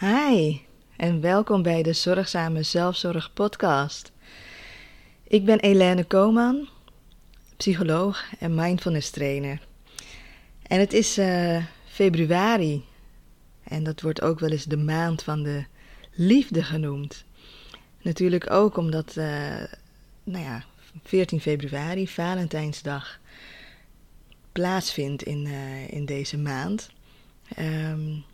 Hi en welkom bij de Zorgzame Zelfzorg Podcast. Ik ben Elene Koman, psycholoog en mindfulness trainer. En het is uh, februari en dat wordt ook wel eens de maand van de liefde genoemd. Natuurlijk ook omdat, uh, nou ja, 14 februari, Valentijnsdag, plaatsvindt in, uh, in deze maand. Um,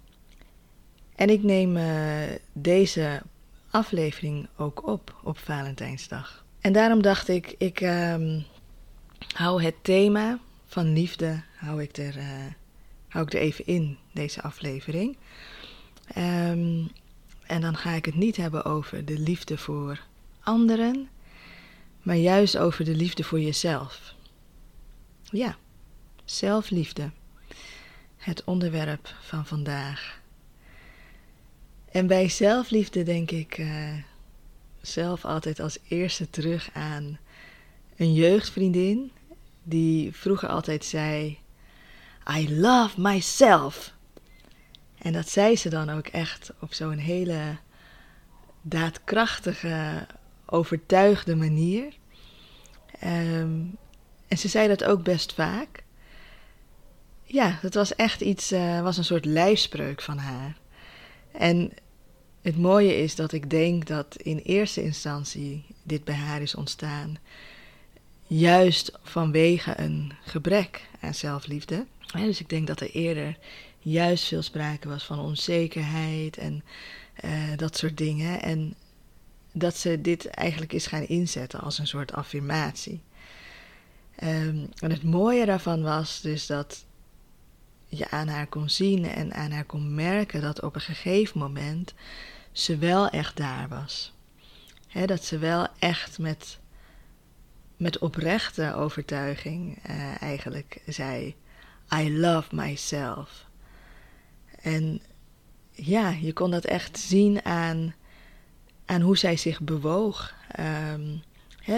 en ik neem uh, deze aflevering ook op op Valentijnsdag. En daarom dacht ik, ik um, hou het thema van liefde hou ik er, uh, hou ik er even in, deze aflevering. Um, en dan ga ik het niet hebben over de liefde voor anderen, maar juist over de liefde voor jezelf. Ja, zelfliefde. Het onderwerp van vandaag. En bij zelfliefde denk ik uh, zelf altijd als eerste terug aan een jeugdvriendin die vroeger altijd zei: I love myself. En dat zei ze dan ook echt op zo'n hele daadkrachtige, overtuigde manier. Um, en ze zei dat ook best vaak. Ja, dat was echt iets, uh, was een soort lijfspreuk van haar. En het mooie is dat ik denk dat in eerste instantie dit bij haar is ontstaan. Juist vanwege een gebrek aan zelfliefde. dus ik denk dat er eerder juist veel sprake was van onzekerheid en uh, dat soort dingen. En dat ze dit eigenlijk is gaan inzetten als een soort affirmatie. Um, en het mooie daarvan was dus dat je aan haar kon zien en aan haar kon merken dat op een gegeven moment ze wel echt daar was. dat ze wel echt met, met oprechte overtuiging uh, eigenlijk zei: I love myself. En ja, je kon dat echt zien aan, aan hoe zij zich bewoog. Um,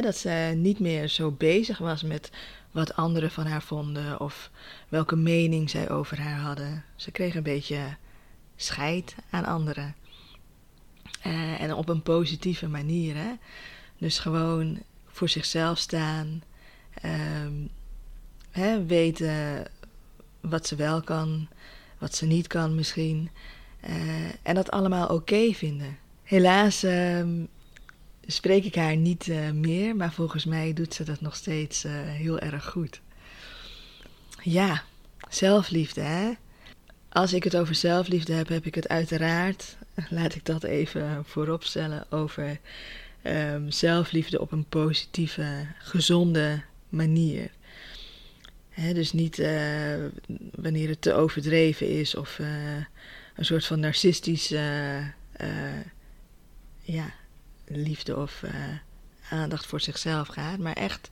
dat ze niet meer zo bezig was met wat anderen van haar vonden of welke mening zij over haar hadden. Ze kreeg een beetje scheid aan anderen. Uh, en op een positieve manier. Hè? Dus gewoon voor zichzelf staan. Um, hè, weten wat ze wel kan, wat ze niet kan misschien. Uh, en dat allemaal oké vinden. Helaas um, spreek ik haar niet uh, meer, maar volgens mij doet ze dat nog steeds heel erg goed. Ja, zelfliefde, hè? Als ik het over zelfliefde heb, heb ik het uiteraard, laat ik dat even vooropstellen, over um, zelfliefde op een positieve, gezonde manier. Dus niet uh, wanneer het te overdreven is of uh, een soort van narcistische uh, ja, liefde of aandacht voor zichzelf gaat, maar echt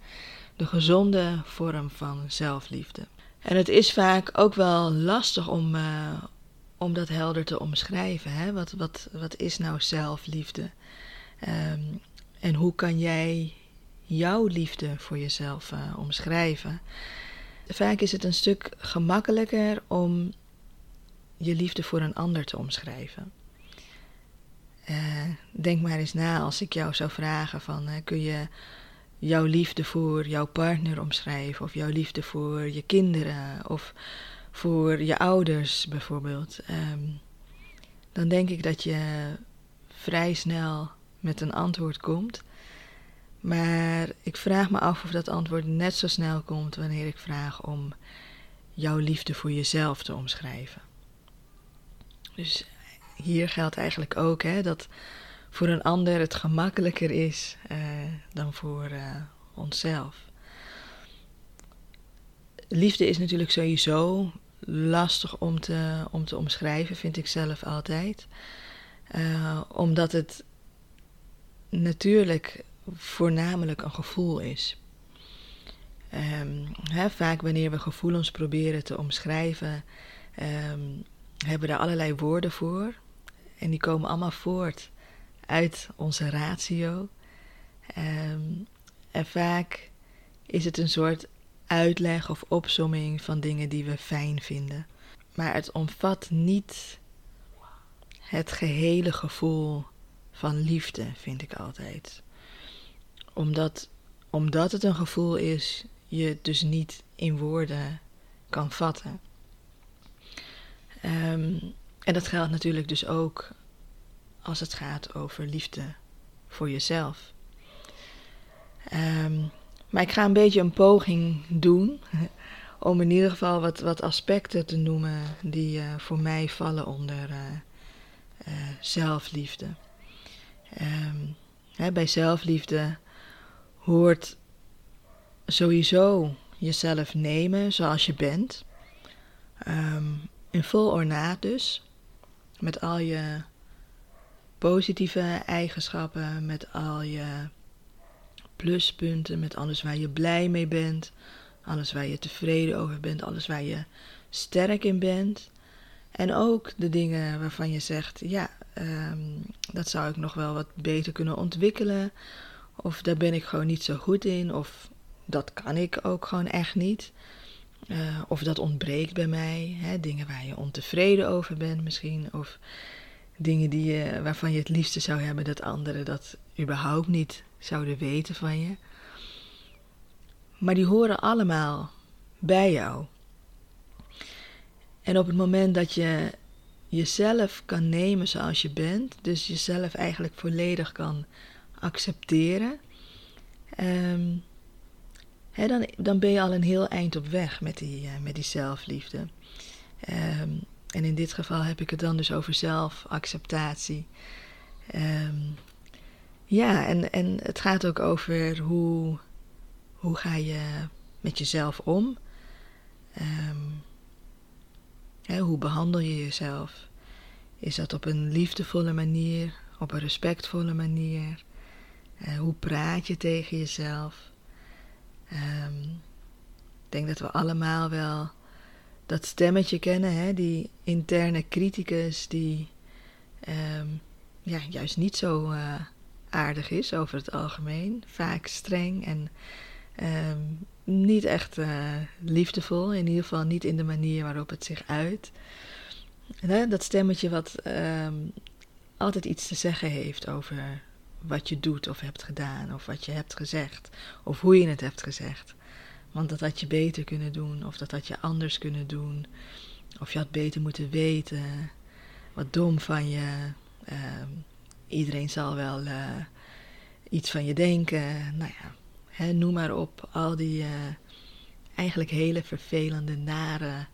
de gezonde vorm van zelfliefde. En het is vaak ook wel lastig om, uh, om dat helder te omschrijven. Hè? Wat, wat, wat is nou zelfliefde? Um, en hoe kan jij jouw liefde voor jezelf uh, omschrijven? Vaak is het een stuk gemakkelijker om je liefde voor een ander te omschrijven. Uh, denk maar eens na als ik jou zou vragen van kun je jouw liefde voor jouw partner omschrijven, of jouw liefde voor je kinderen, of voor je ouders bijvoorbeeld, um, dan denk ik dat je vrij snel met een antwoord komt. Maar ik vraag me af of dat antwoord net zo snel komt wanneer ik vraag om jouw liefde voor jezelf te omschrijven. Dus hier geldt eigenlijk ook hè, dat voor een ander het gemakkelijker is uh, dan voor uh, onszelf. Liefde is natuurlijk sowieso lastig om te, om te omschrijven, vind ik zelf altijd. Uh, omdat het natuurlijk voornamelijk een gevoel is. Hè, vaak wanneer we gevoelens proberen te omschrijven, um, hebben we daar allerlei woorden voor. En die komen allemaal voort uit onze ratio. Um, en vaak is het een soort uitleg of opsomming van dingen die we fijn vinden. Maar het omvat niet het gehele gevoel van liefde, vind ik altijd. Omdat, omdat het een gevoel is, je het dus niet in woorden kan vatten. Um, en dat geldt natuurlijk dus ook als het gaat over liefde voor jezelf. Um, maar ik ga een beetje een poging doen om in ieder geval wat, wat aspecten te noemen die uh, voor mij vallen onder uh, uh, zelfliefde. Um, hè, bij zelfliefde hoort sowieso jezelf nemen zoals je bent. Um, in vol ornaat dus. Met al je positieve eigenschappen, met al je pluspunten, met alles waar je blij mee bent, alles waar je tevreden over bent, alles waar je sterk in bent. En ook de dingen waarvan je zegt, ja, um, dat zou ik nog wel wat beter kunnen ontwikkelen. Of daar ben ik gewoon niet zo goed in. Of dat kan ik ook gewoon echt niet. Uh, of dat ontbreekt bij mij. Hè, dingen waar je ontevreden over bent misschien. Of dingen die je, waarvan je het liefste zou hebben dat anderen dat überhaupt niet zouden weten van je. Maar die horen allemaal bij jou. En op het moment dat je jezelf kan nemen zoals je bent, dus jezelf eigenlijk volledig kan accepteren, um, dan, dan ben je al een heel eind op weg met die, uh, met die zelfliefde. Um, en in dit geval heb ik het dan dus over zelfacceptatie. Um, ja, en, en het gaat ook over hoe, hoe ga je met jezelf om. Um, hè, hoe behandel je jezelf? Is dat op een liefdevolle manier, op een respectvolle manier? Uh, hoe praat je tegen jezelf? Um, ik denk dat we allemaal wel dat stemmetje kennen, hè? die interne criticus die um, ja, juist niet zo uh, aardig is over het algemeen. Vaak streng en um, niet echt uh, liefdevol, in ieder geval niet in de manier waarop het zich uit. Hè? Dat stemmetje wat um, altijd iets te zeggen heeft over wat je doet of hebt gedaan, of wat je hebt gezegd, of hoe je het hebt gezegd. Want dat had je beter kunnen doen, of dat had je anders kunnen doen, of je had beter moeten weten. Wat dom van je. Um, iedereen zal wel uh, iets van je denken. Nou ja, hè, noem maar op. Al die uh, eigenlijk hele vervelende, nare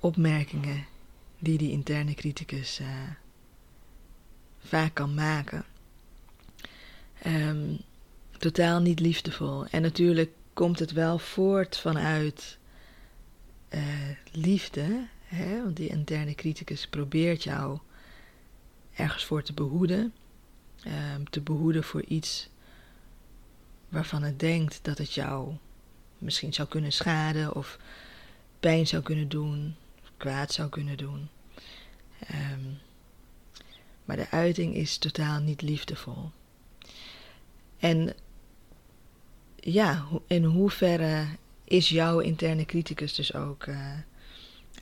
opmerkingen die die interne criticus uh, vaak kan maken. Um, totaal niet liefdevol. En natuurlijk komt het wel voort vanuit uh, liefde. Hè? Want die interne criticus probeert jou ergens voor te behoeden. Um, te behoeden voor iets waarvan het denkt dat het jou misschien zou kunnen schaden of pijn zou kunnen doen, kwaad zou kunnen doen. Um, maar de uiting is totaal niet liefdevol. En ja, in hoeverre is jouw interne criticus dus ook uh,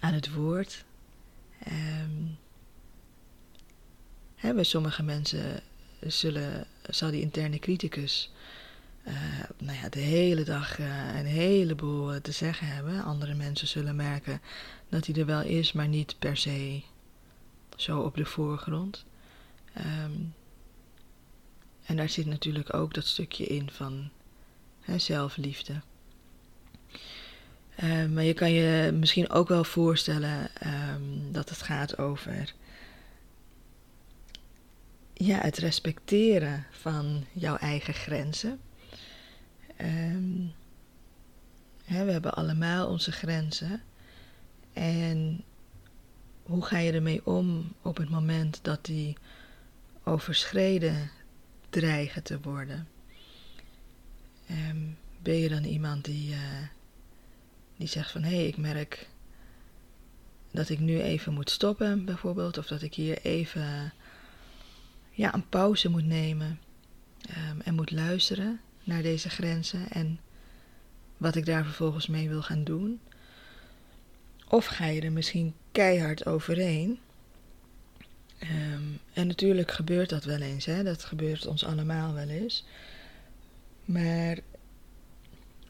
aan het woord? Um, bij sommige mensen zullen, zal die interne criticus uh, nou ja, de hele dag uh, een heleboel te zeggen hebben. Andere mensen zullen merken dat hij er wel is, maar niet per se zo op de voorgrond. Um, en daar zit natuurlijk ook dat stukje in van hè, zelfliefde. Uh, maar je kan je misschien ook wel voorstellen um, dat het gaat over ja, het respecteren van jouw eigen grenzen. Um, hè, we hebben allemaal onze grenzen. En hoe ga je ermee om op het moment dat die overschreden dreigen te worden? Ehm, ben je dan iemand die, uh, die zegt van hé, hey, ik merk dat ik nu even moet stoppen, bijvoorbeeld, of dat ik hier even ja, een pauze moet nemen um, en moet luisteren naar deze grenzen en wat ik daar vervolgens mee wil gaan doen. Of ga je er misschien keihard overheen. Um, en natuurlijk gebeurt dat wel eens, hè? dat gebeurt ons allemaal wel eens. Maar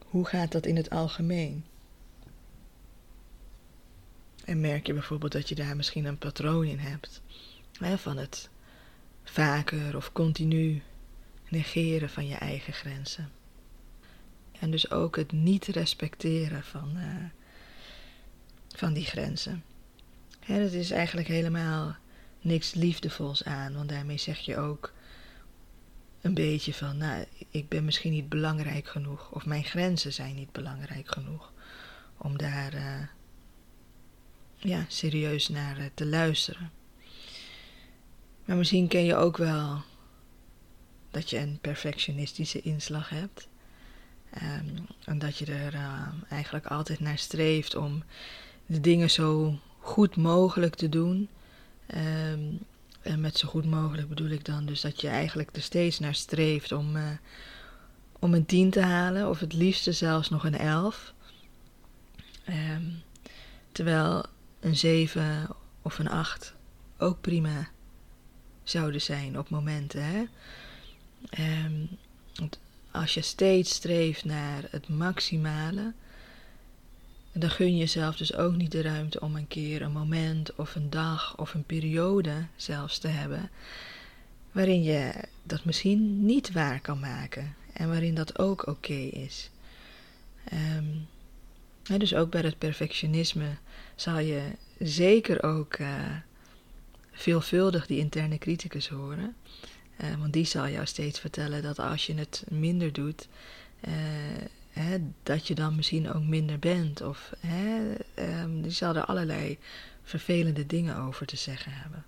hoe gaat dat in het algemeen? En merk je bijvoorbeeld dat je daar misschien een patroon in hebt. Van het vaker of continu negeren van je eigen grenzen. En dus ook het niet respecteren van, uh, van die grenzen. Hè, dat is eigenlijk helemaal niks liefdevols aan, want daarmee zeg je ook een beetje van, nou, ik ben misschien niet belangrijk genoeg, of mijn grenzen zijn niet belangrijk genoeg om daar uh, ja, serieus naar uh, te luisteren. Maar misschien ken je ook wel dat je een perfectionistische inslag hebt. Um, en dat je er uh, eigenlijk altijd naar streeft om de dingen zo goed mogelijk te doen. Um, en met zo goed mogelijk bedoel ik dan dus dat je eigenlijk er steeds naar streeft om, uh, om een 10 te halen, of het liefste zelfs nog een 11. Um, terwijl een 7 of een 8 ook prima zouden zijn op momenten. Hè? Um, want als je steeds streeft naar het maximale, dan gun je jezelf dus ook niet de ruimte om een keer een moment of een dag of een periode zelfs te hebben waarin je dat misschien niet waar kan maken en waarin dat ook oké is. Um, dus ook bij het perfectionisme zal je zeker ook uh, veelvuldig die interne criticus horen. Uh, want die zal jou steeds vertellen dat als je het minder doet, uh, dat je dan misschien ook minder bent. Of hè, um, die zal er allerlei vervelende dingen over te zeggen hebben.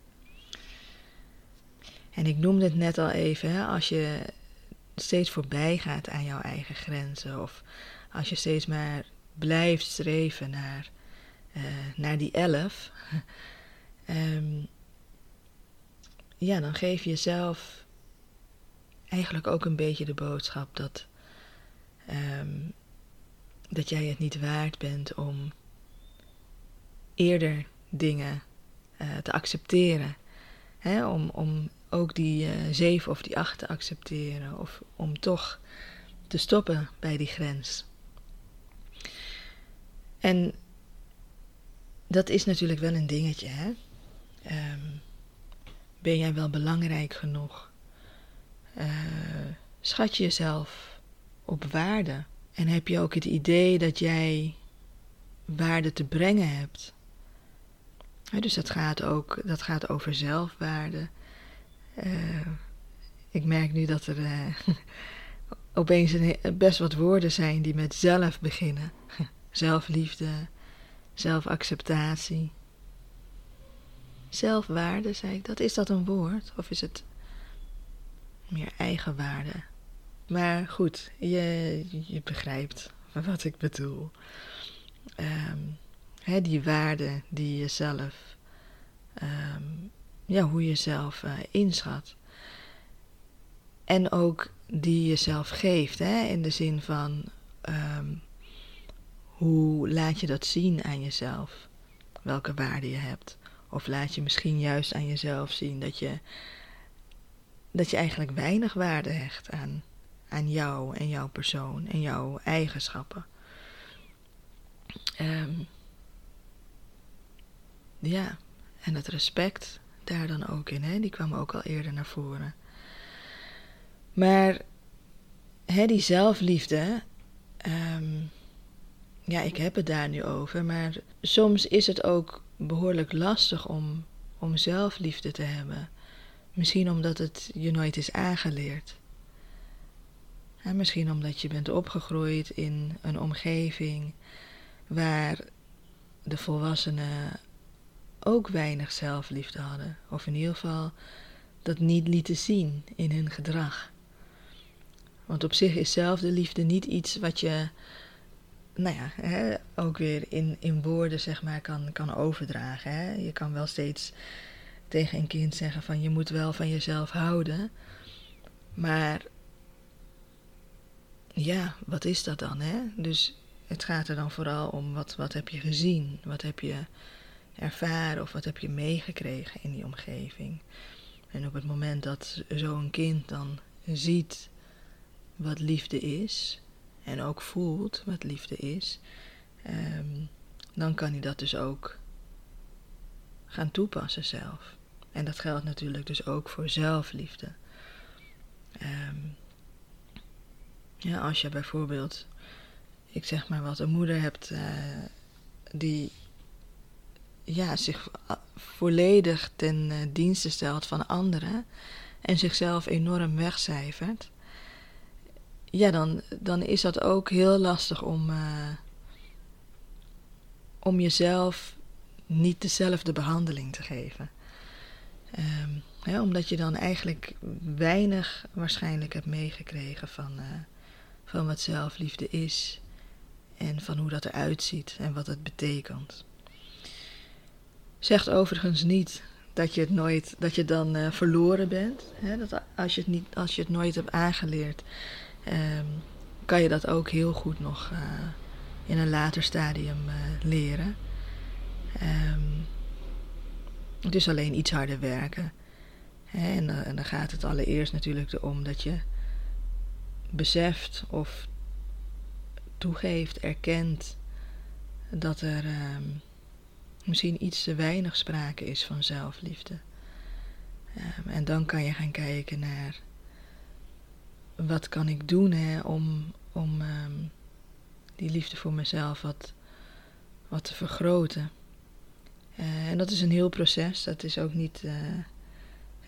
En ik noemde het net al even, hè, als je steeds voorbij gaat aan jouw eigen grenzen, of als je steeds maar blijft streven naar, uh, naar die elf, um, ja, dan geef je jezelf eigenlijk ook een beetje de boodschap dat um, dat jij het niet waard bent om eerder dingen uh, te accepteren. Hè? Om, om ook die uh, zeven of die acht te accepteren. Of om toch te stoppen bij die grens. En dat is natuurlijk wel een dingetje. Hè? Um, ben jij wel belangrijk genoeg? Uh, schat je jezelf op waarde? En heb je ook het idee dat jij waarde te brengen hebt? dus dat gaat ook dat gaat over zelfwaarde. Uh, ik merk nu dat er uh, opeens een, best wat woorden zijn die met zelf beginnen. Zelfliefde, zelfacceptatie. Zelfwaarde, zei ik dat. Is dat een woord? Of is het meer eigenwaarde? Maar goed, je, je begrijpt wat ik bedoel. Hè, die waarde die je zelf, um, ja, hoe je zelf uh, inschat. En ook die je zelf geeft, hè, in de zin van um, hoe laat je dat zien aan jezelf? Welke waarde je hebt? Of laat je misschien juist aan jezelf zien dat je, dat je eigenlijk weinig waarde hecht aan aan jou en jouw persoon en jouw eigenschappen. Um, ja, en het respect daar dan ook in, hè? die kwam ook al eerder naar voren. Maar hè, die zelfliefde, um, ja, ik heb het daar nu over, maar soms is het ook behoorlijk lastig om, om zelfliefde te hebben. Misschien omdat het je nooit is aangeleerd misschien omdat je bent opgegroeid in een omgeving waar de volwassenen ook weinig zelfliefde hadden. Of in ieder geval dat niet lieten zien in hun gedrag. Want op zich is zelfliefde niet iets wat je, nou ja, hè, ook weer in, in woorden zeg maar kan, kan overdragen. Hè. Je kan wel steeds tegen een kind zeggen van je moet wel van jezelf houden. Maar ja, wat is dat dan? Hè? Dus het gaat er dan vooral om wat, wat heb je gezien, wat heb je ervaren of wat heb je meegekregen in die omgeving. En op het moment dat zo'n kind dan ziet wat liefde is en ook voelt wat liefde is, ehm, dan kan hij dat dus ook gaan toepassen zelf. En dat geldt natuurlijk dus ook voor zelfliefde. Um, ja, als je bijvoorbeeld, ik zeg maar wat, een moeder hebt uh, die ja, zich volledig ten uh, dienste stelt van anderen en zichzelf enorm wegcijfert, ja, dan, dan is dat ook heel lastig om, uh, om jezelf niet dezelfde behandeling te geven. Ja, omdat je dan eigenlijk weinig waarschijnlijk hebt meegekregen van, van wat zelfliefde is en van hoe dat eruit ziet en wat het betekent. Zegt overigens niet dat je het nooit, dat je dan uh, verloren bent. Hè? Dat als je het niet, als je het nooit hebt aangeleerd, um, kan je dat ook heel goed nog uh, in een later stadium leren. Um, het is alleen iets harder werken. En, en, dan gaat het allereerst natuurlijk erom dat je beseft of toegeeft, erkent dat er um, misschien iets te weinig sprake is van zelfliefde. Um, en dan kan je gaan kijken naar wat kan ik doen hè, om, om um, die liefde voor mezelf wat, wat te vergroten. Uh, en dat is een heel proces. Dat is ook niet uh,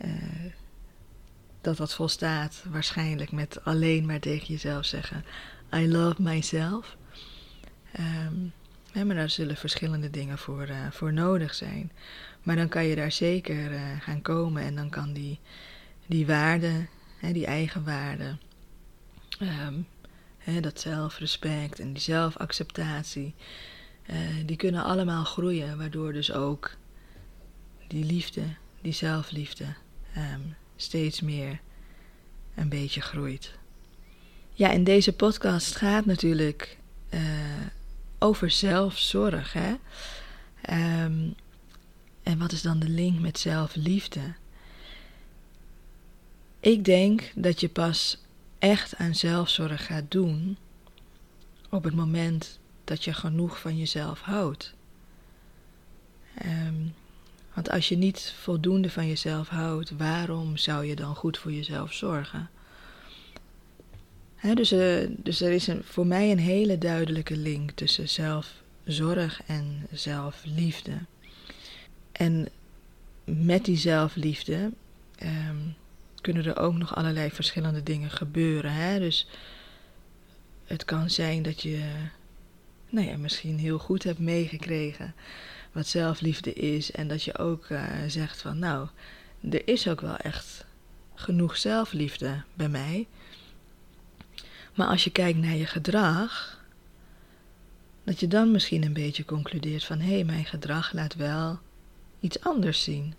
uh, dat dat volstaat waarschijnlijk met alleen maar tegen jezelf zeggen: I love myself. Ja, maar daar zullen verschillende dingen voor, voor nodig zijn. Maar dan kan je daar zeker gaan komen en dan kan die, die waarde, hè, die eigen waarde, um, hè, dat zelfrespect en die zelfacceptatie uh, die kunnen allemaal groeien, waardoor dus ook die liefde, die zelfliefde, um, steeds meer een beetje groeit. Ja, in deze podcast gaat natuurlijk uh, over zelfzorg. Hè? Um, en wat is dan de link met zelfliefde? Ik denk dat je pas echt aan zelfzorg gaat doen op het moment dat je genoeg van jezelf houdt. Um, want als je niet voldoende van jezelf houdt, waarom zou je dan goed voor jezelf zorgen? dus, uh, dus er is een, voor mij een hele duidelijke link tussen zelfzorg en zelfliefde. En met die zelfliefde um, kunnen er ook nog allerlei verschillende dingen gebeuren. Hè? Dus het kan zijn dat je nou ja, misschien heel goed hebt meegekregen wat zelfliefde is. En dat je ook uh, zegt van nou, er is ook wel echt genoeg zelfliefde bij mij. Maar als je kijkt naar je gedrag, dat je dan misschien een beetje concludeert van hé, hey, mijn gedrag laat wel iets anders zien.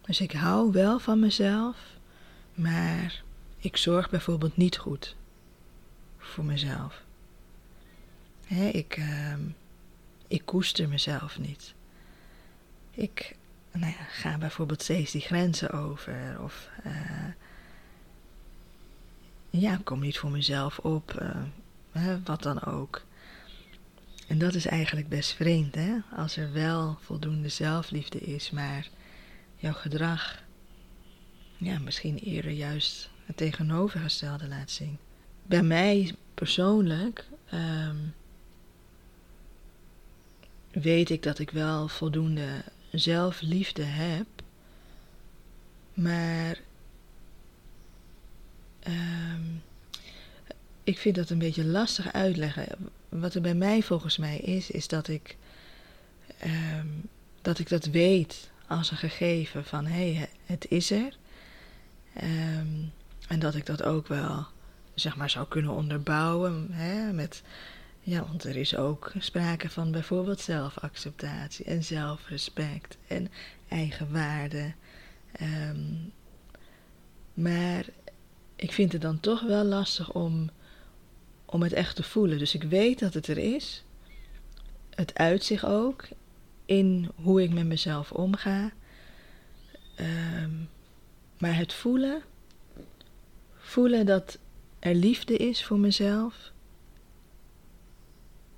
Dus ik hou wel van mezelf, maar ik zorg bijvoorbeeld niet goed voor mezelf ik, uh, ik koester mezelf niet. Ik nou ja, ga bijvoorbeeld steeds die grenzen over. Of uh, ja, kom niet voor mezelf op. Uh, wat dan ook. En dat is eigenlijk best vreemd, hè? Als er wel voldoende zelfliefde is, maar jouw gedrag, ja, misschien eerder juist het tegenovergestelde laat zien. Bij mij persoonlijk um, weet ik dat ik wel voldoende zelfliefde heb. Maar um, ik vind dat een beetje lastig uitleggen. Wat er bij mij volgens mij is, is dat ik ehm, dat ik dat weet als een gegeven van hé, hey, het is er. Ehm, en dat ik dat ook wel, zeg maar, zou kunnen onderbouwen hè, met, ja, want er is ook sprake van bijvoorbeeld zelfacceptatie en zelfrespect en eigenwaarde. Um, maar ik vind het dan toch wel lastig om, om het echt te voelen. Dus ik weet dat het er is. Het uit zich ook in hoe ik met mezelf omga. Ehm, maar het voelen, voelen dat er liefde is voor mezelf.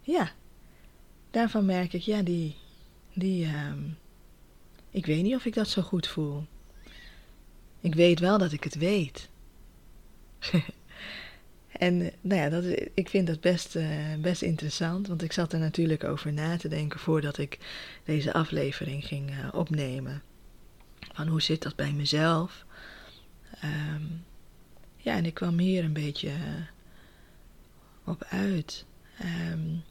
Ja, daarvan merk ik, ja, die, die, ehm, ik weet niet of ik dat zo goed voel. Ik weet wel dat ik het weet. en nou ja, dat, ik vind dat best, uh, best interessant, want ik zat er natuurlijk over na te denken voordat ik deze aflevering ging uh, opnemen. Van hoe zit dat bij mezelf? Um, ja, en ik kwam hier een beetje op uit. Um,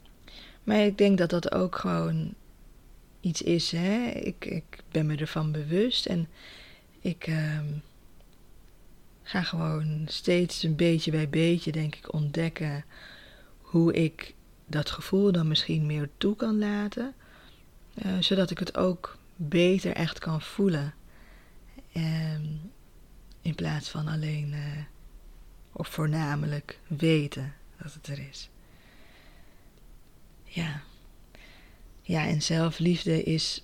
maar ik denk dat dat ook gewoon iets is. Hè? Ik, ik ben me ervan bewust en ik um, ga gewoon steeds een beetje bij beetje, denk ik, ontdekken hoe ik dat gevoel dan misschien meer toe kan laten. Uh, zodat ik het ook beter echt kan voelen. Um, in plaats van alleen, uh, of voornamelijk weten dat het er is. Ja. Ja, en zelfliefde is,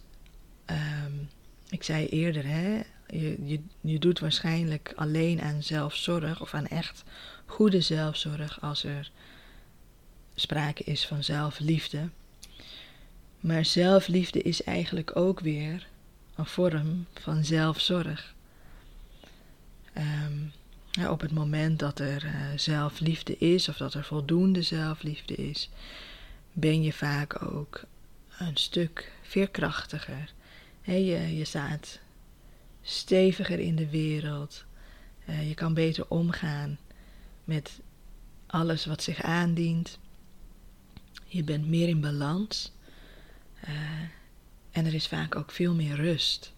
um, ik zei eerder, hè, je, je, je doet waarschijnlijk alleen aan zelfzorg of aan echt goede zelfzorg als er sprake is van zelfliefde. Maar zelfliefde is eigenlijk ook weer een vorm van zelfzorg. Ja, op het moment dat er uh, zelfliefde is of dat er voldoende zelfliefde is, ben je vaak ook een stuk veerkrachtiger. Je, je staat steviger in de wereld. Uh, je kan beter omgaan met alles wat zich aandient. Je bent meer in balans. Uh, en er is vaak ook veel meer rust.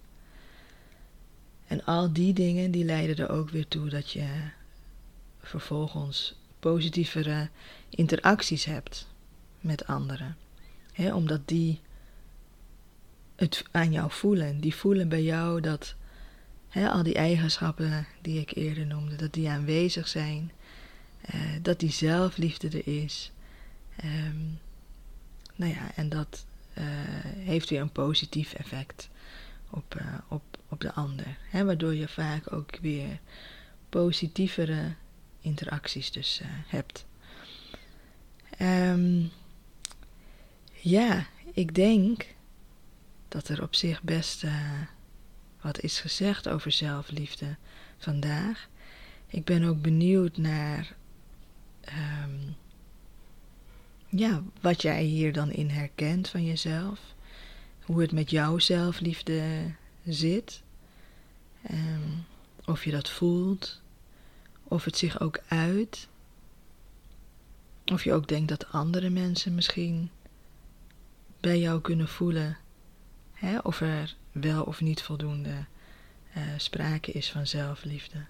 En al die dingen die leiden er ook weer toe dat je vervolgens positievere interacties hebt met anderen. Omdat die het aan jou voelen. Die voelen bij jou dat al die eigenschappen die ik eerder noemde, dat die aanwezig zijn. Uh, dat die zelfliefde er is. Um, nou ja, en dat uh, heeft weer een positief effect op, uh, op, op de ander. Waardoor je vaak ook weer positievere interacties dus hebt. Um, ja, ik denk dat er op zich best wat is gezegd over zelfliefde vandaag. Ik ben ook benieuwd naar um, ja, wat jij hier dan in herkent van jezelf. Hoe het met jouw zelfliefde zit. Um, of je dat voelt. Of het zich ook uit. Of je ook denkt dat andere mensen misschien bij jou kunnen voelen. Hè, of er wel of niet voldoende uh, sprake is van zelfliefde.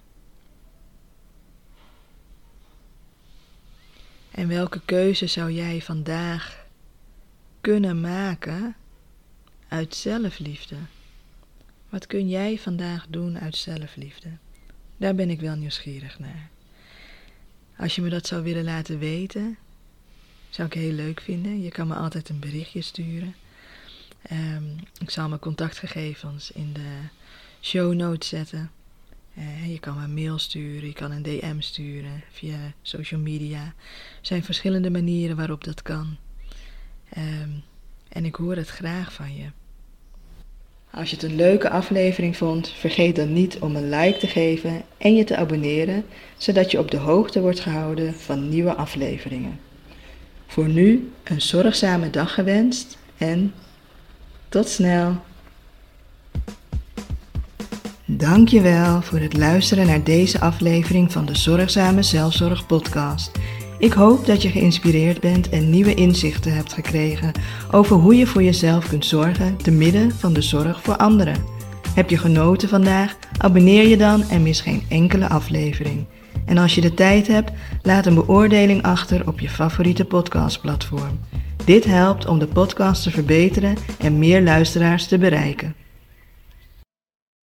En welke keuze zou jij vandaag kunnen maken uit zelfliefde? Wat kun jij vandaag doen uit zelfliefde? Daar ben ik wel nieuwsgierig naar. Als je me dat zou willen laten weten, zou ik heel leuk vinden. Je kan me altijd een berichtje sturen. Um, ik zal mijn contactgegevens in de show notes zetten. Uh, je kan me een mail sturen, je kan een DM sturen via social media. Er zijn verschillende manieren waarop dat kan. Um, en ik hoor het graag van je. Als je het een leuke aflevering vond, vergeet dan niet om een like te geven en je te abonneren, zodat je op de hoogte wordt gehouden van nieuwe afleveringen. Voor nu een zorgzame dag gewenst en tot snel. Dankjewel voor het luisteren naar deze aflevering van de Zorgzame Zelfzorg podcast. Ik hoop dat je geïnspireerd bent en nieuwe inzichten hebt gekregen over hoe je voor jezelf kunt zorgen te midden van de zorg voor anderen. Heb je genoten vandaag? Abonneer je dan en mis geen enkele aflevering. En als je de tijd hebt, laat een beoordeling achter op je favoriete podcastplatform. Dit helpt om de podcast te verbeteren en meer luisteraars te bereiken.